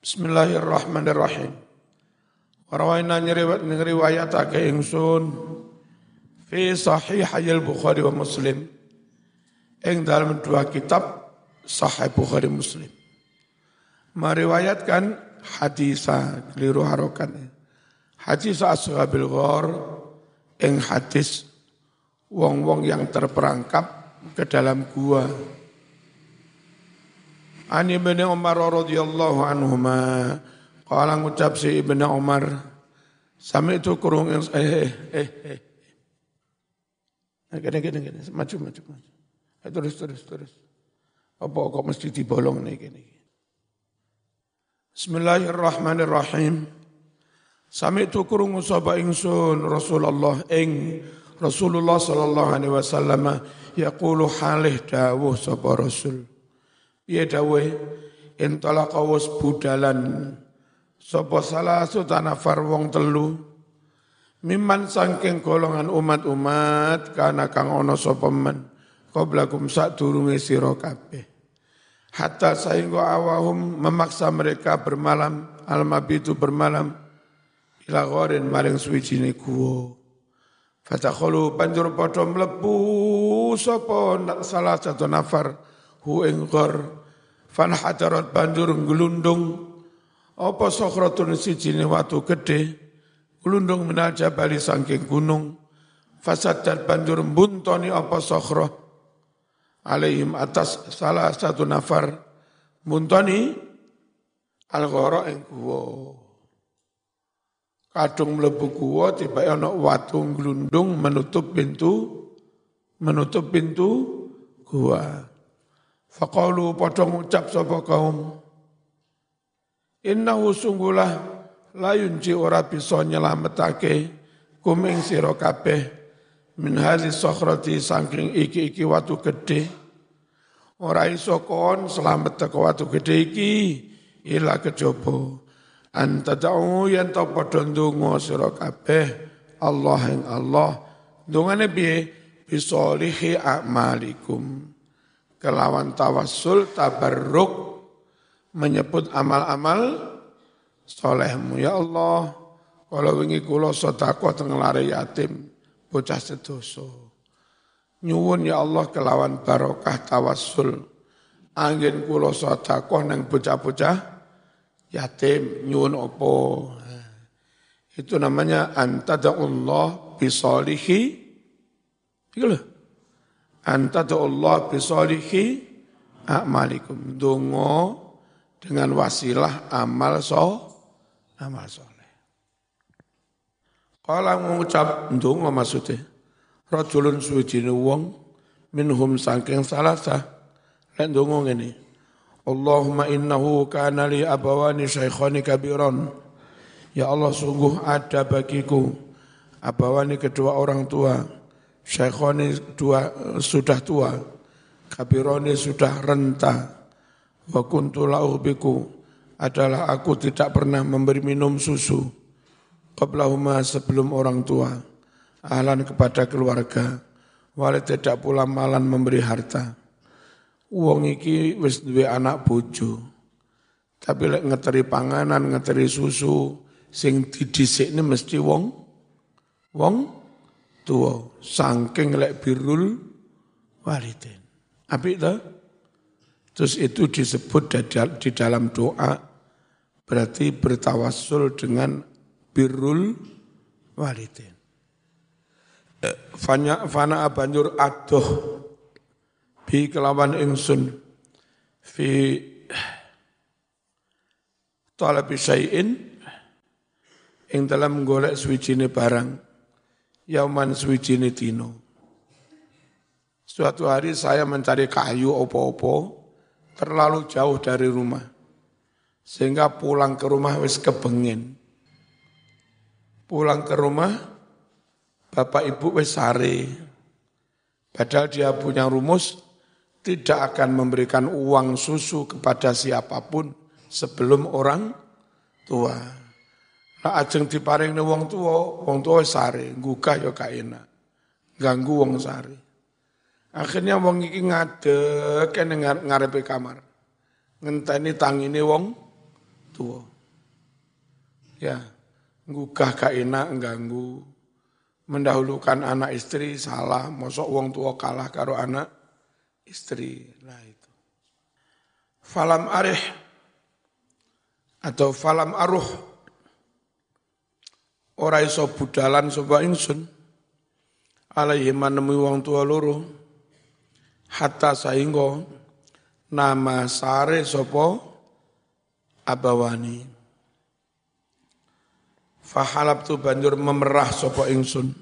Bismillahirrahmanirrahim. Warawaina ngriwayatake ingsun fi sahih al Bukhari wa Muslim ing dalam dua kitab Sahih Bukhari Muslim. Meriwayatkan hadis keliru harokan. Hadis ashabil ghar ing hadis wong-wong yang terperangkap ke dalam gua. Ani ibn Umar radhiyallahu anhuma qala ngucap si ibn Umar sami itu kurung yang eh eh eh Gini, gini, gini, maju, maju, maju. Eh, terus, terus, terus. Apa kok mesti dibolong nih gini. Bismillahirrahmanirrahim. Sami itu kurung usaba ingsun Rasulullah ing Rasulullah sallallahu alaihi wasallam yaqulu halih dawuh sapa Rasul. Dawuh? Intalaqa was budalan. Sapa salah sutanafar wong telu? Miman sangking golongan umat-umat karena kang ono sapa men? Qablakum sak durunge sira kabeh. Hatta sehingga awahum memaksa mereka bermalam al-mabitu bermalam ila gharin maring suwijine kuwo. Fatakhulu banjur padha mlebu sapa salah satu nafar hu ing fan hadarat banjur glundung apa sokratun sijine watu gede glundung minal jabali saking gunung. Fasadat banjur buntoni apa sokhra alaihim atas salah satu nafar. Buntoni al-ghara ing kuwa kadung mlebu kuwa tiba ana watu glundung menutup pintu menutup pintu gua. Faqalu padha ngucap sapa kaum? Innahu sunggulah layun ci ora bisa nyelametake kuming sira kabeh min hadhi sakhrati saking iki-iki watu gede ora iso kon selamet teko watu gede iki ila kejaba. Antadau yen to padha ndonga sira kabeh Allah ing Allah. Dongane piye? Bisolihi a'malikum kelawan tawassul tabarruk menyebut amal-amal solehmu ya Allah kalau wingi kula sedekah teng lare yatim bocah sedoso nyuwun ya Allah kelawan barokah tawassul angin kula sedekah nang bocah-bocah yatim nyuwun opo. Itu namanya antada'ullah bisolihi. Itu loh. Antada'ullah bisolihi a'malikum. Dungo dengan wasilah amal so, amal soleh. Kalau mengucap dungo maksudnya. Rajulun suwijine wong minhum saking salasa. Lek dungo ini. Allahumma innahu kana li abawani syaikhani kabiran. Ya Allah sungguh ada bagiku abawani kedua orang tua. Syaikhani dua sudah tua. Kabironi sudah renta. Wa kuntu biku adalah aku tidak pernah memberi minum susu. Qablahuma sebelum orang tua. Ahlan kepada keluarga. Walid tidak pula malan memberi harta Wong iki wis duwe anak bojo. Tapi lek ngeteri panganan, ngeteri susu, sing didhisikne mesti wong wong tua. Saking lek birrul walidin. Apik ta? Terus itu disebut di dalam doa berarti bertawassul dengan birrul walidin. Eh, fana, fana banjur adoh bi kelawan ingsun fi talabi syai'in ing dalam golek suwijine barang yauman suwijine dino. Suatu hari saya mencari kayu opo-opo terlalu jauh dari rumah. Sehingga pulang ke rumah wis kebengin. Pulang ke rumah bapak ibu wis sare. Padahal dia punya rumus tidak akan memberikan uang susu kepada siapa pun sebelum orang tua. Nah ajeng diparing ne wong tua, wong tua sare, gugah ya kaina. Ganggu wong sare. Akhirnya wong iki ngadek kene ngarepe kamar. Ngenteni tangine wong tua. Ya, ngugah gak enak ganggu. Mendahulukan anak istri salah, mosok wong tua kalah karo anak istri. Nah itu. Falam arih atau falam aruh ora iso budalan sapa ingsun. Alaihi manemi wong tua loro. Hatta sainggo nama sare sapa abawani. Fahalab tu banjur memerah sapa ingsun.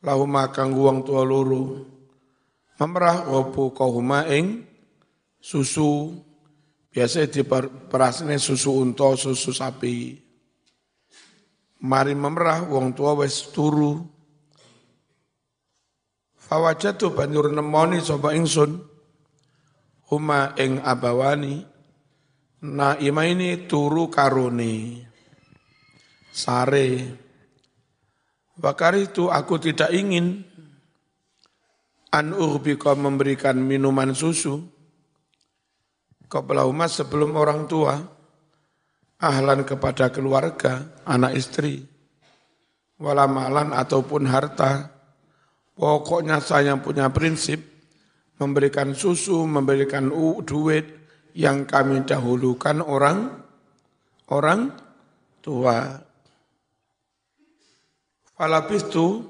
Lahu makang wong tua loro. Memerah opo kahuma ing susu. Biasa di perasane susu unta susu sapi mari memerah wong tua wis turu. Fawajatu banjur nemoni sapa ingsun huma ing abawani na ima ini turu karuni. Sare. Bakar itu aku tidak ingin an urbika memberikan minuman susu. Kepada umat sebelum orang tua, ahlan kepada keluarga, anak istri, walamalan ataupun harta. Pokoknya saya punya prinsip memberikan susu, memberikan duit yang kami dahulukan orang orang tua. Falabistu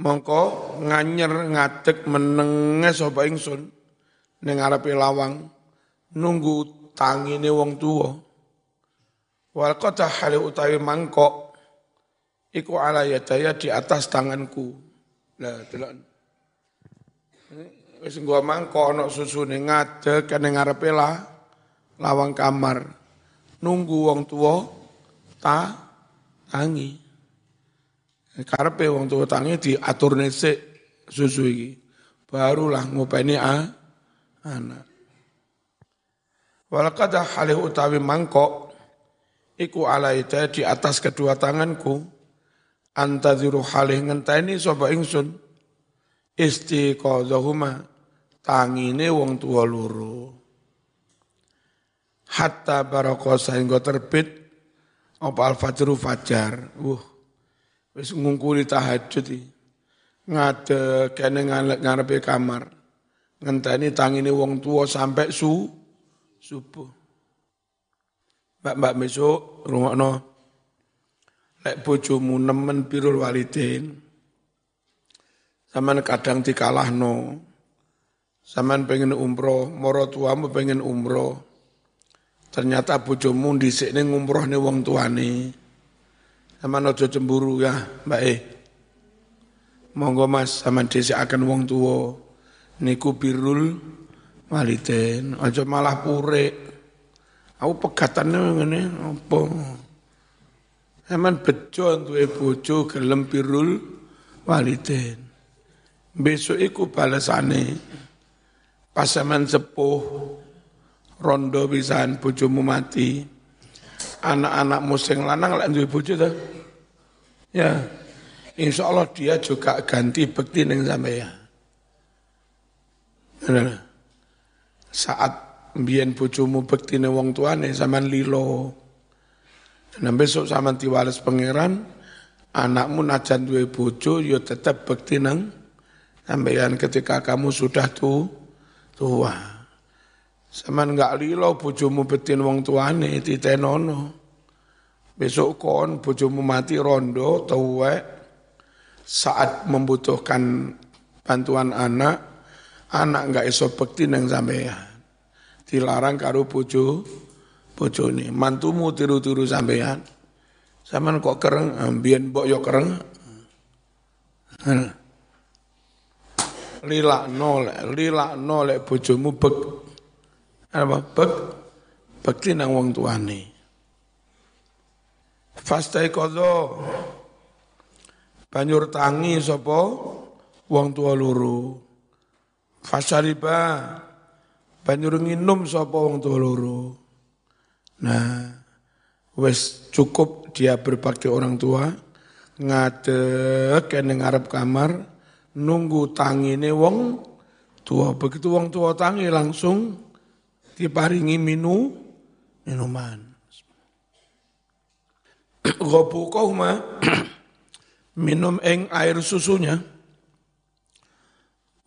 mongko nganyer ngadeg menenge sapa ingsun ning lawang nunggu tangine wong tuwa. Wal qata hale utawi mangkok iku ala yadaya di atas tanganku. Lah delok. Wis nggo mangkok ana susune ngadeg ning ngarepe lah lawang kamar. Nunggu wong tuwa ta tangi. Karepe wong tua tangi diatur nesek susu iki. Barulah ngopeni a anak. Walakada halih utawi mangkok iku alaita di atas kedua tanganku antaziru halih ngenteni sapa ingsun istiqadzahuma tangine wong tua loro hatta baraka sehingga terbit apa al-fajru fajar. Uh, Wis ngungkuli tahajud iki. Ngade kene ngarepe kamar. Ngenteni tangine wong tua sampai su subuh. Mbak-mbak besok rungokno. Lek bojomu nemen birul walidin. Saman kadang dikalahno. Saman pengen umroh, moro tuamu pengen umroh. Ternyata bojomu dhisikne ngumrohne wong tuane. Sama nojo cemburu ya, Mbak E. Monggo Mas sama desa akan wong tua. Niku birul waliden. Aja malah pure. Aku pegatannya ngene apa? Eman bejo duwe bojo gelem birul waliden. Besok iku balasane pas sampean sepuh rondo pisan bojomu mati anak-anakmu sing lanang lek duwe bojo ta. Ya. Insya Allah dia juga ganti bekti ning sampeyan. Saat mbiyen bojomu bekti ning wong tuane sampean lilo. Nah besok sampean diwales pangeran, anakmu najan duwe bojo yo ya tetap bekti nang sampeyan ketika kamu sudah tu tua. Saman enggak lilo bojomu betin wong tuane titenono. Besok kon bojomu mati rondo tuwek saat membutuhkan bantuan anak, anak enggak iso bekti nang sampean. Dilarang karo bojo bojone. Mantumu tiru-tiru sampean. Saman kok kereng, ambien mbok yo kereng. Lila nolek, lila nolek bojomu bek. Apa? Bek? Bekti nang wong tuane. Fastai kodo banjur tangi sapa? Wong tua loro. Fasariba banjur nginum sapa wong tua loro nah wes cukup dia berbakti orang tua ngadek kene ngarep kamar nunggu tangine wong tua begitu wong tua tangi langsung diparingi minu minuman. Ghabuqahuma minum ing air susunya.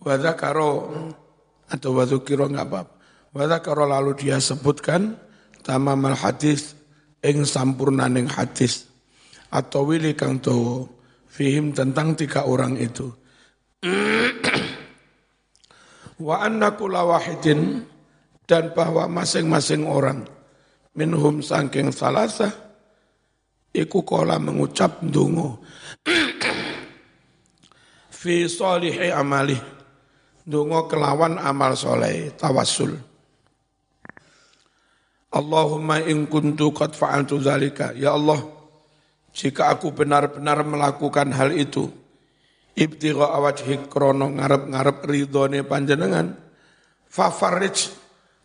Wadakaro atau wadukiro nggak apa Wadakaro lalu dia sebutkan tamamal hadis ing sampurnaning hadis. Atau wili kang to fihim tentang tiga orang itu. Wa anna kula wahidin dan bahwa masing-masing orang. Minhum sangking salasa iku kola mengucap dungo fi solihi amali dungo kelawan amal soleh tawasul Allahumma in kuntu qad fa'altu zalika. Ya Allah jika aku benar-benar melakukan hal itu ibtigha awajhik krono ngarep-ngarep ridhone panjenengan fafarij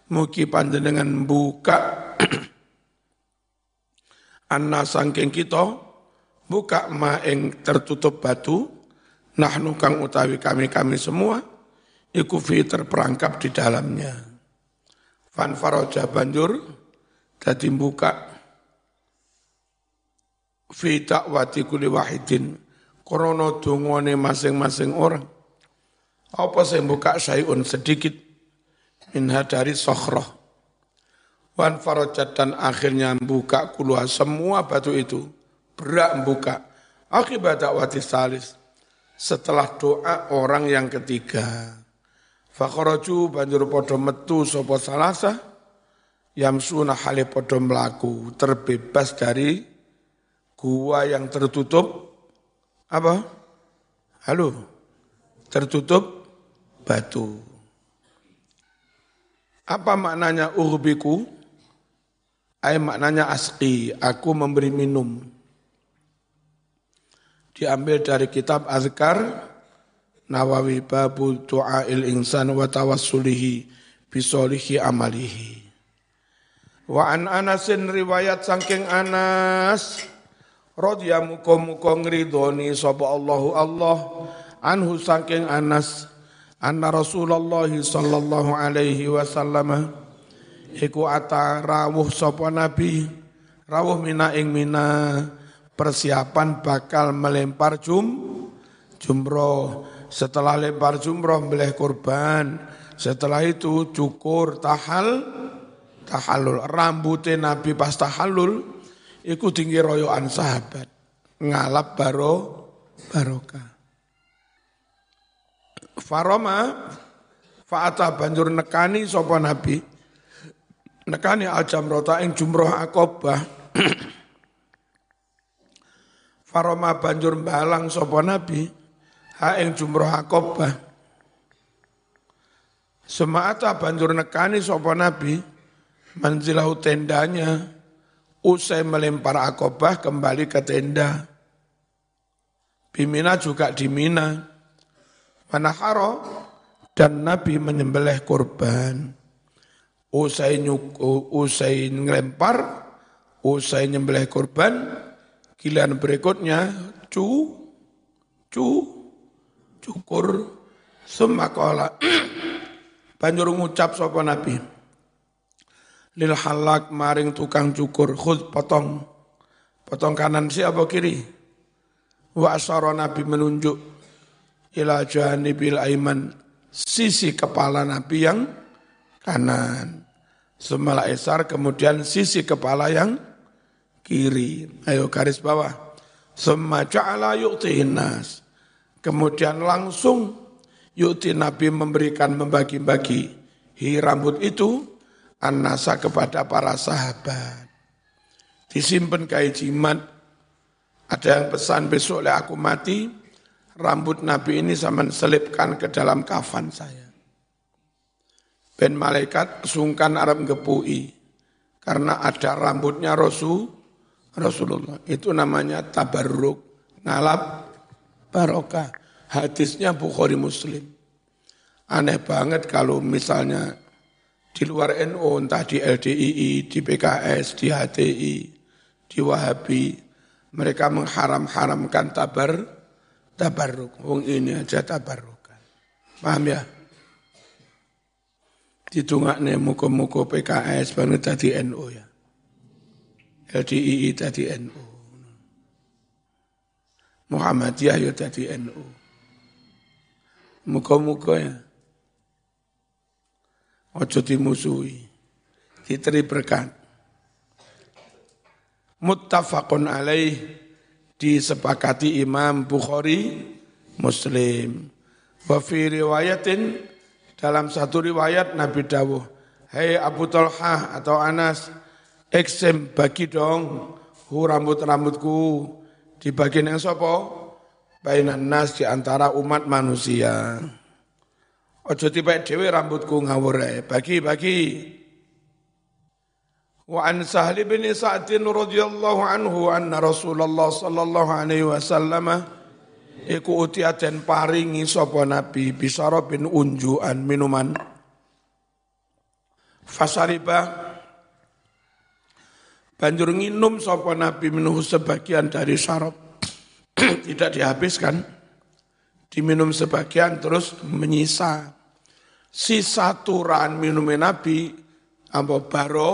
mugi panjenengan buka. Anna sangking kita buka ma ing tertutup batu nahnu kang utawi kami-kami semua iku fi terperangkap di dalamnya fan faraja banjur dadi buka fi takwati kuli wahidin krono dungone masing-masing orang apa sing buka sayun sedikit minha dari sokhroh Wan farojat dan akhirnya buka keluar semua batu itu. Berak buka. Akibat dakwati salis. Setelah doa orang yang ketiga. Fakoroju banjur podo metu sopo salasa. Yamsuna hale podo melaku. Terbebas dari gua yang tertutup. Apa? Halo? Tertutup batu. Apa maknanya urbiku? Ayat maknanya asqi, aku memberi minum. Diambil dari kitab Azkar Nawawi Babul Tu'ail Insan wa Tawassulihi Bisolihi Amalihi. Wa an Anasin riwayat sangking Anas radhiya muka-muka ngridoni sapa Allahu Allah anhu sangking Anas anna Rasulullah sallallahu alaihi wasallam iku ata rawuh sapa nabi rawuh mina ing mina persiapan bakal melempar jum jumroh setelah lempar jumroh meleh kurban. Setelah itu cukur tahal tahalul rambutnya nabi pas tahalul iku tinggi royoan sahabat. Ngalap baro barokah. Faroma Fa'ata banjur nekani sapa nabi? Nekani al jamrata ing jumroh akobah Faroma banjur balang sapa nabi ha ing jumroh akobah. Semata banjur nekani sapa nabi manzilahu tendanya usai melempar akobah kembali ke tenda. Bimina juga di Mina. Manaharo dan Nabi menyembelih korban. Usai nyuk, usai ngelempar, usai nyembelih korban, giliran berikutnya cu, cu, cukur, semakola. Banjur ngucap sapa Nabi. Lil halak maring tukang cukur, khud potong. Potong kanan siapa kiri? Wa asara Nabi menunjuk ila janibil aiman sisi kepala Nabi yang kanan. Semala esar kemudian sisi kepala yang kiri. Ayo garis bawah. Semua ja'ala yu'tihin nas. Kemudian langsung yu'ti Nabi memberikan membagi-bagi hi rambut itu an-nasa kepada para sahabat. Disimpan kayak jimat. Ada yang pesan besok oleh aku mati, rambut Nabi ini sama selipkan ke dalam kafan saya. Ben malaikat sungkan Arab ngepui karena ada rambutnya Rasul Rasulullah. Itu namanya tabarruk, ngalap barokah. Hadisnya Bukhari Muslim. Aneh banget kalau misalnya di luar NU, entah di LDII, di PKS, di HTI, di Wahabi, mereka mengharam-haramkan tabar, tabarruk. Wong ini aja tabarrukan. Paham ya? Ditungakne muka-muka PKS baru tadi NU ya. LDII tadi NU. Muhammadiyah ya tadi NU. Muka-muka ya. Ojo dimusuhi. Diteri berkat. Muttafaqun alaih disepakati Imam Bukhari Muslim. Wa fi riwayatin dalam satu riwayat Nabi dawuh, "Hei Abu Talha atau Anas, eksem bagi dong hu rambut-rambutku di bagian yang sopo bainan nas di antara umat manusia. Ojo tiba dewe rambutku ngawur bagi-bagi. Wa an Sahli bin Sa'din radhiyallahu anhu anna Rasulullah sallallahu alaihi wasallam iku utiaten paringi sapa nabi bisara bin unjuan minuman fasariba banjur nginum sapa nabi minuh sebagian dari syarab. Tidak dihabiskan. Diminum sebagian terus menyisa. Sisa turan minumnya nabi apa baro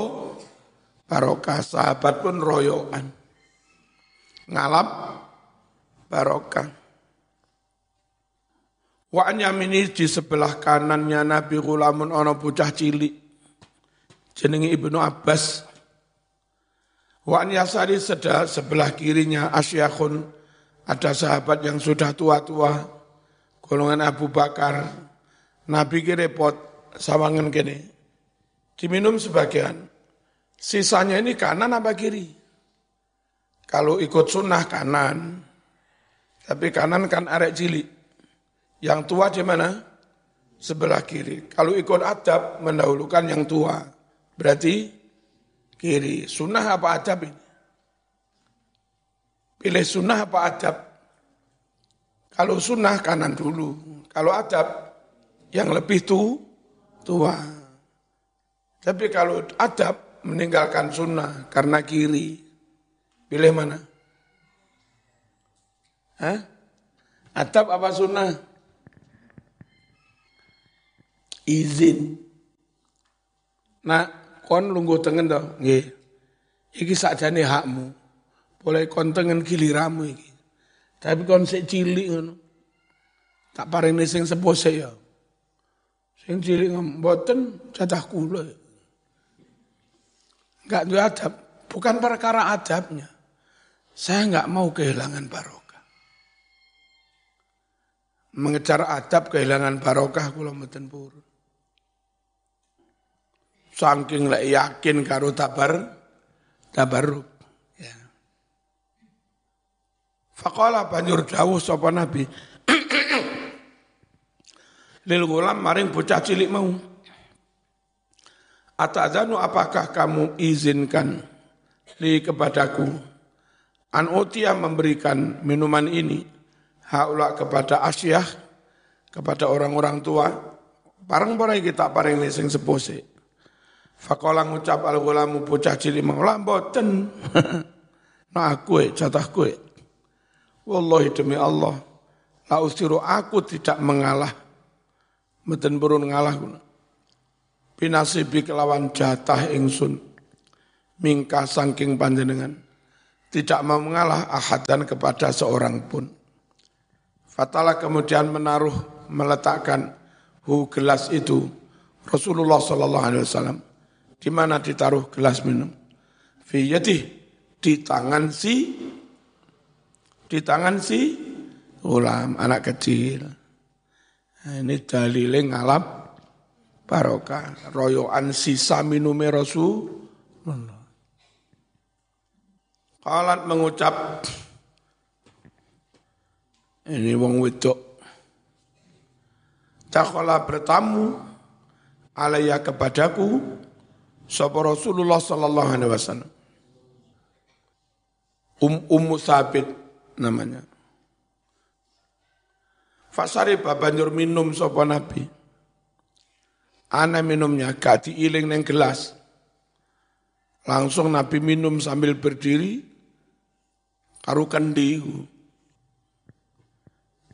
barokah sahabat pun royoan ngalap barokah. Wa yamini di sebelah kanannya Nabi Gulamun ono bocah cilik. Jenenge Ibnu Abbas. Wa yasari seda sebelah kirinya Asyakhun. Ada sahabat yang sudah tua-tua. Golongan Abu Bakar. Nabi ki repot sawangan kene. Diminum sebagian. Sisanya ini kanan apa kiri? Kalau ikut sunnah kanan. Tapi kanan kan arek cilik. Yang tua di mana? Sebelah kiri. Kalau ikut adab, mendahulukan yang tua. Berarti kiri. Sunnah apa adab ini? Pilih sunnah apa adab? Kalau sunnah kanan dulu. Kalau adab, yang lebih tu, tua. Tapi kalau adab, meninggalkan sunnah karena kiri. Pilih mana? Hah? Adab apa sunnah? izin. Nah, kon lungguh tengen to, nggih. Iki sakjane hakmu. Boleh kon tengen giliramu iki. Tapi kon sik cilik ngono. Tak paringi sing sepose ya. Sing cilik mboten cadah kula. Enggak duwe adab, bukan perkara adabnya. Saya enggak mau kehilangan barokah. Mengejar adab kehilangan barokah kula mboten purun. Saking lek yakin karo tabar tabarruk. Ya. Faqala banjur dawuh sapa Nabi. Lil gulam maring bocah cilik mau. Atadzanu apakah kamu izinkan li kepadaku an utia memberikan minuman ini haula kepada asyah kepada orang-orang tua parang parai kita pareng sing sepose Fakola ngucap al gulamu bocah cilik mengolah boten. nah aku jatah kue. Wallahi demi Allah. La usiru aku tidak mengalah. Meten burun ngalah guna. Binasibi kelawan jatah ingsun. Mingka sangking panjenengan. Tidak mau mengalah dan kepada seorang pun. Fatala kemudian menaruh, meletakkan hu gelas itu Rasulullah Sallallahu Alaihi Wasallam di mana ditaruh gelas minum? Fi di tangan si di tangan si ulam anak kecil. Nah, ini dalilnya ngalap barokah. Royoan sisa minume Rasulullah. Kalat mengucap ini wong wedok. Takala bertamu alaya kepadaku Sapa Rasulullah sallallahu alaihi wasallam. Um Ummu Sabit namanya. Fasari banjur minum sapa Nabi. Ana minumnya gak diiling neng gelas. Langsung Nabi minum sambil berdiri karo kendiku.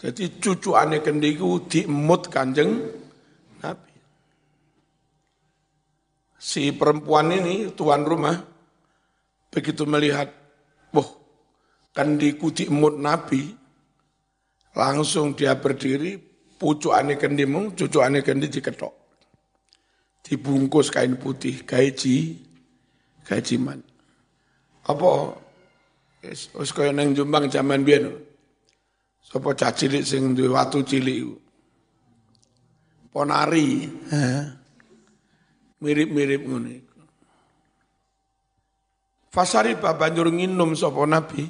Jadi cucu aneh kendiku diemut kanjeng Nabi si perempuan ini tuan rumah begitu melihat, wah, kendiku diemut Nabi, langsung dia berdiri, pucuk ane kendimu, cucu ane kendi diketok. Dibungkus kain putih, gaji, gajiman. Apa? Wis kaya neng Jombang zaman biyen. Sapa cah cilik sing duwe watu cilik Ponari. Mirip-mirip ngono Fasari banjur nginum sapa Nabi.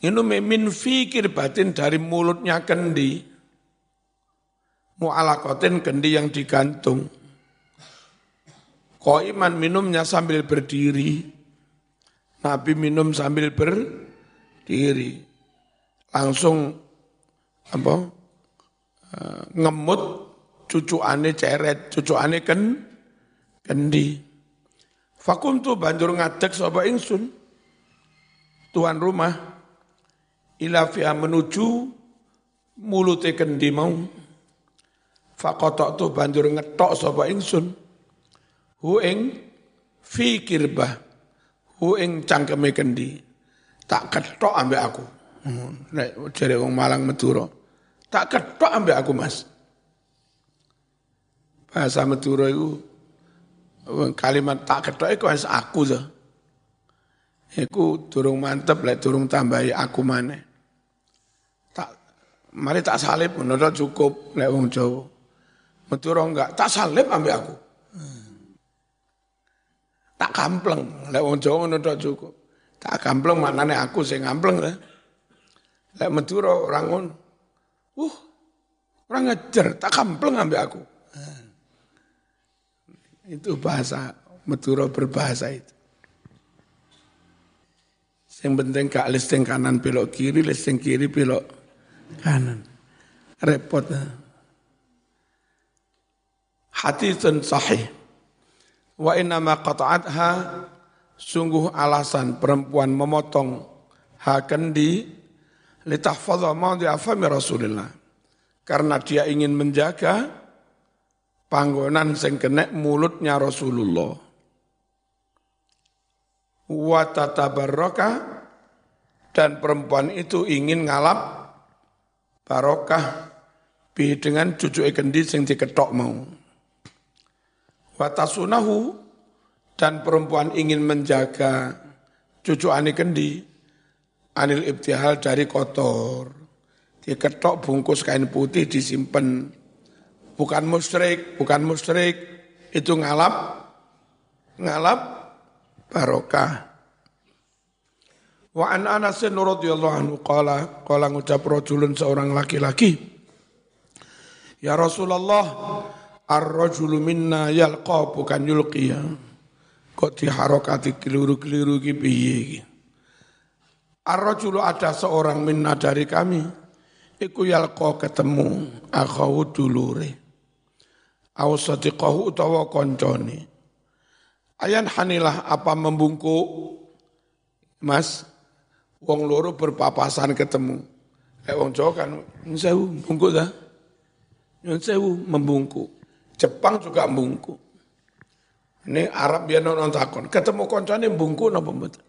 Nginum min fikir batin dari mulutnya kendi. Mu'alakotin kendi yang digantung. iman minumnya sambil berdiri. Nabi minum sambil berdiri. Langsung apa? Eh, ngemut cucu ane ceret, cucu ane ken kendi. Fakuntu banjur ngadek sapa ingsun tuan rumah ila fiha menuju mulute kendi mau. Fakotok tu banjur ngetok sapa ingsun hu ing fi kirbah hu ing cangkeme kendi. Tak ketok ambek aku. Nek jare wong Malang Madura. Tak ketok ambek aku Mas bahasa Madura itu kalimat tak ketok iku wis aku to. Iku durung mantep lek durung tambahi aku maneh. Tak mari tak salib ngono cukup lek wong Jawa. Madura enggak, tak salib ambek aku. Tak kampleng, lek wong Jawa ngono cukup. Tak kampleng maknane aku sing kampleng lek. Lek Madura orang ngono. Uh, orang ngejer, tak kampleng ambek aku. Itu bahasa Madura berbahasa itu. Yang penting gak listing kanan belok kiri, listing kiri belok kanan. Repot. Haditsun sahih. Wa innama qata'atha sungguh alasan perempuan memotong hakendi litahfadha di afami Rasulullah. Karena dia ingin menjaga panggonan sing kena mulutnya Rasulullah. Wa tatabarraka dan perempuan itu ingin ngalap barokah bi dengan cucu kendi sing diketok mau. Wa tasunahu dan perempuan ingin menjaga cucu ani kendi anil ibtihal dari kotor. Diketok bungkus kain putih disimpan bukan musyrik, bukan musyrik, itu ngalap, ngalap barokah. Wa an Anas radhiyallahu anhu qala qala ngucap rajulun seorang laki-laki Ya Rasulullah ar-rajulu minna yalqa bukan yulqi ya. Kok diharokati keliru-keliru ki piye Ar-rajulu ada seorang minna dari kami iku yalqa ketemu akhawu dulure au sadiqahu utawa koncone. Ayan hanilah apa membungkuk Mas wong loro berpapasan ketemu. Eh wong Jawa kan sewu bungkuk dah. Nyun sewu membungkuk. Jepang juga membungkuk. Ini Arab biar non takon. Ketemu koncone bungkuk napa mboten?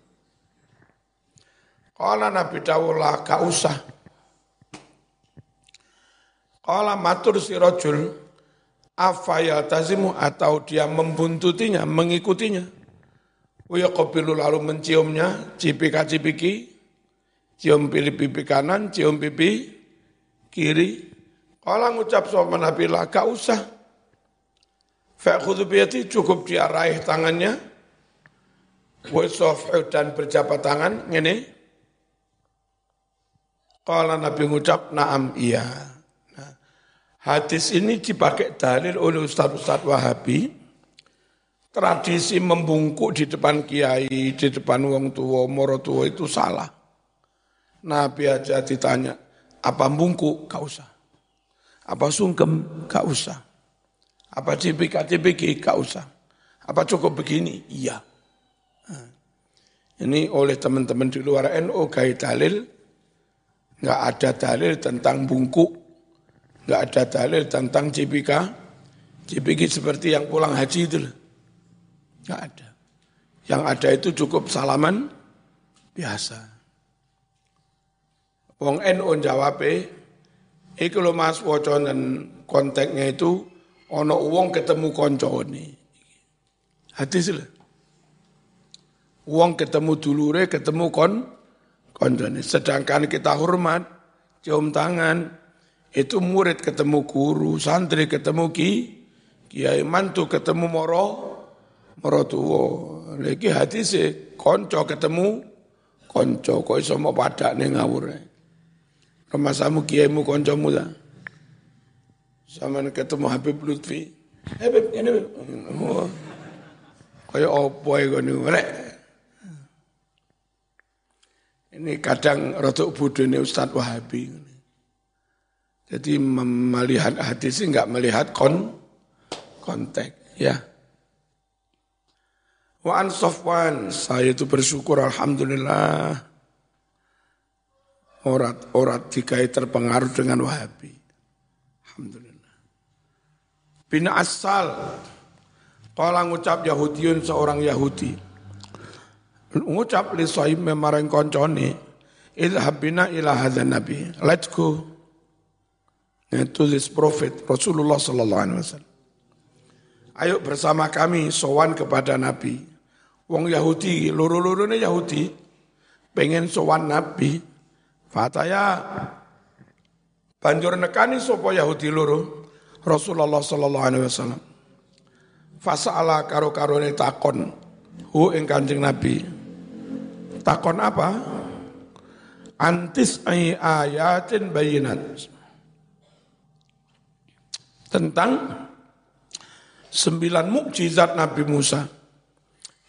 Kala Nabi Dawulah gak usah. Kala matur si rojul, afaya tazimu atau dia membuntutinya, mengikutinya. Waya kopilu lalu menciumnya, cipika-cipiki, cium pipi kanan, cium pipi kiri. Kalau ngucap sama Nabi lah, gak usah. Fa'khudhu cukup dia raih tangannya. Wasofu dan berjabat tangan, ini. Kalau Nabi ngucap, naam iya. Hadis ini dipakai dalil oleh Ustadz-Ustadz Wahabi. Tradisi membungkuk di depan kiai, di depan wong tua, moro tua itu salah. Nabi aja ditanya, apa bungkuk? Gak usah. Apa sungkem? Gak usah. Apa cipika-cipiki? Gak usah. Apa cukup begini? Iya. Ini oleh teman-teman di luar NU gaya dalil, nggak ada dalil tentang bungkuk Enggak ada dalil tentang JPK. JPK seperti yang pulang haji itu. Enggak ada. Yang ada itu cukup salaman biasa. Wong NU jawab iku lho Mas dan konteksnya itu ono wong ketemu koncone. Hadis lho. Wong ketemu dulure, ketemu kon koncone. Sedangkan kita hormat, cium tangan, itu murid ketemu guru, santri ketemu ki, kiai mantu ketemu moro, moro tuwo. Lagi hadis konco ketemu konco, kok iso mau pada nih ngawur. Remasamu kiaimu koncomu lah. Sama ketemu Habib Lutfi. Habib, ini Habib. Oh. Kaya opo ya ini, kadang rotok bodoh ini Ustadz Wahabi. Jadi melihat hadis ini enggak melihat kon konteks ya. Wa an Sofwan, saya itu bersyukur alhamdulillah Orat-orat dikai terpengaruh dengan Wahabi. Alhamdulillah. Bina asal. Kala ngucap Yahudiun seorang Yahudi. Ngucap li sahib memarang koncone. Bina ila hadha nabi. Let's go. To this prophet Rasulullah sallallahu alaihi wasallam. Ayo bersama kami sowan kepada Nabi. Wong Yahudi, loro-lorone Yahudi, pengen sowan Nabi, Fataya banjur nekani sapa Yahudi loro Rasulullah sallallahu alaihi wasallam. Fasala karo-karone takon hu ing Kanjeng Nabi. Takon apa? Antis ay ayatin bayinat. Tentang sembilan mukjizat Nabi Musa.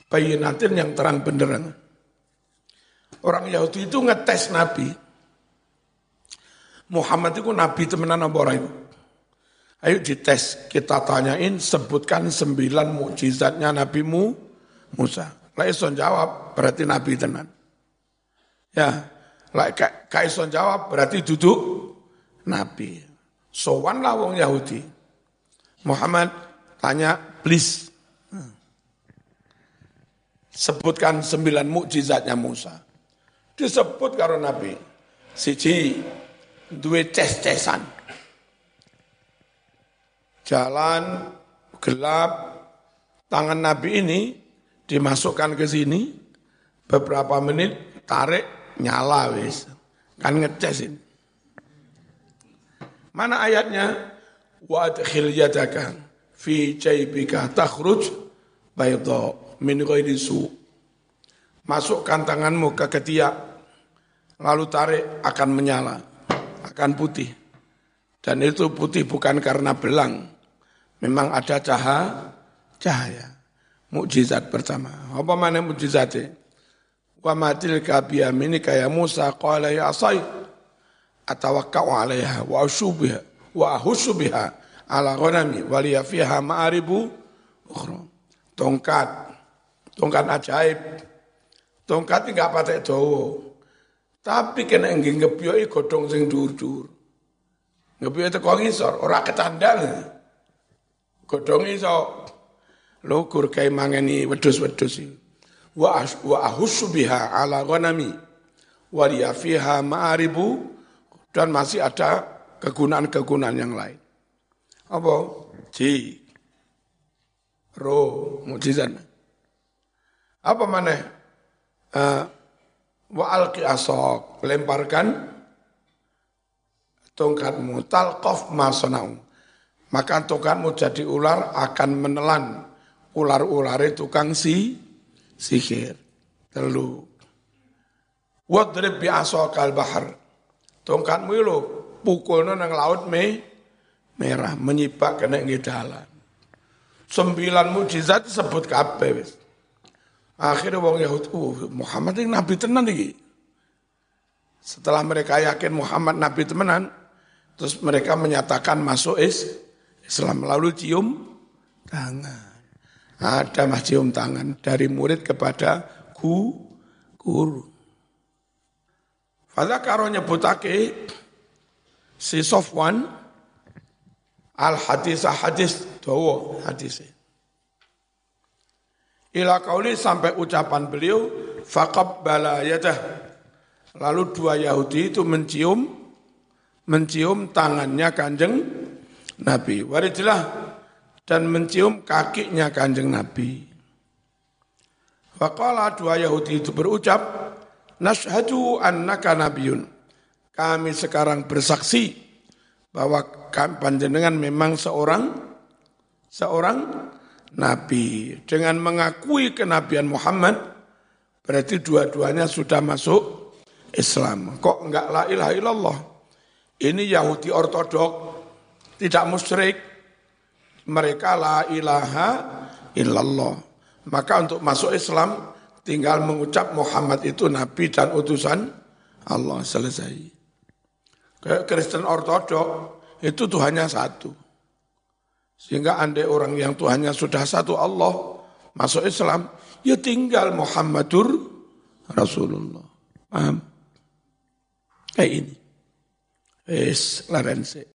Bayinatin yang terang benderang. Orang Yahudi itu ngetes Nabi. Muhammad itu nabi temenan apa orang itu? Ayo dites, kita tanyain, sebutkan sembilan mukjizatnya Nabi Mu, Musa. Lah ison jawab, berarti Nabi tenan. Ya, lah kaison jawab, berarti duduk Nabi. Sowan lah wong Yahudi. Muhammad tanya, please. Sebutkan sembilan mukjizatnya Musa. Disebut karo Nabi. Siji, duwe ces-cesan. Jalan gelap, tangan Nabi ini dimasukkan ke sini, beberapa menit tarik nyala wis. Kan ngecesin. Mana ayatnya? Wa adkhil yadaka fi jaybika takhruj bayda min ghairi su. Masukkan tanganmu ke ketiak, lalu tarik akan menyala akan putih. Dan itu putih bukan karena belang. Memang ada cahaya, cahaya. Mukjizat pertama. Apa mana mukjizatnya? Wa matil kabiyamini kaya Musa qala ya asai atawakka'u 'alaiha wa ashubiha wa ahussu biha ala ghanami wa liya fiha ma'aribu ukhra. Tongkat. Tongkat ajaib. Tongkat enggak patek dawa. Tapi kena nggih ngebyoki godhong sing dhuwur-dhuwur. Ngebyoki teko ngisor, ora ketandal. Godhong iso lugur kae mangeni wedhus-wedhus iki. Wa wa ala ghanami. Wa liya fiha ma'aribu dan masih ada kegunaan-kegunaan yang lain. Apa? Ji. Ro, mujizat. Apa mana? Uh, wa alqi asok lemparkan tongkatmu talqaf ma sanau maka tongkatmu jadi ular akan menelan ular-ulare tukang si sihir telu wadrib bi asokal bahar tongkatmu lo pukulno nang laut me merah menyibak kena dalan sembilan mujizat sebut kabeh wis Akhirnya wong Yahudi, uh, Muhammad ini nabi tenan iki. Setelah mereka yakin Muhammad nabi temenan, terus mereka menyatakan masuk is Islam lalu cium tangan. Ada mas cium tangan dari murid kepada ku, guru. Fadha karo nyebutake si Sofwan al hadis hadis dawa hadisnya. Ila kauli sampai ucapan beliau, faqab balayadah. Lalu dua Yahudi itu mencium mencium tangannya kanjeng Nabi. Waridilah dan mencium kakinya kanjeng Nabi. Faqala dua Yahudi itu berucap, Nashhadu annaka nabiyun. Kami sekarang bersaksi bahwa panjenengan memang seorang seorang nabi dengan mengakui kenabian Muhammad berarti dua-duanya sudah masuk Islam. Kok enggak la ilaha illallah? Ini Yahudi ortodok tidak musyrik. Mereka la ilaha illallah. Maka untuk masuk Islam tinggal mengucap Muhammad itu nabi dan utusan Allah selesai. Kayak Kristen Ortodok itu Tuhannya satu. Sehingga andai orang yang Tuhannya sudah satu Allah masuk Islam, ya tinggal Muhammadur Rasulullah. Paham? Kayak ini. Es, larense.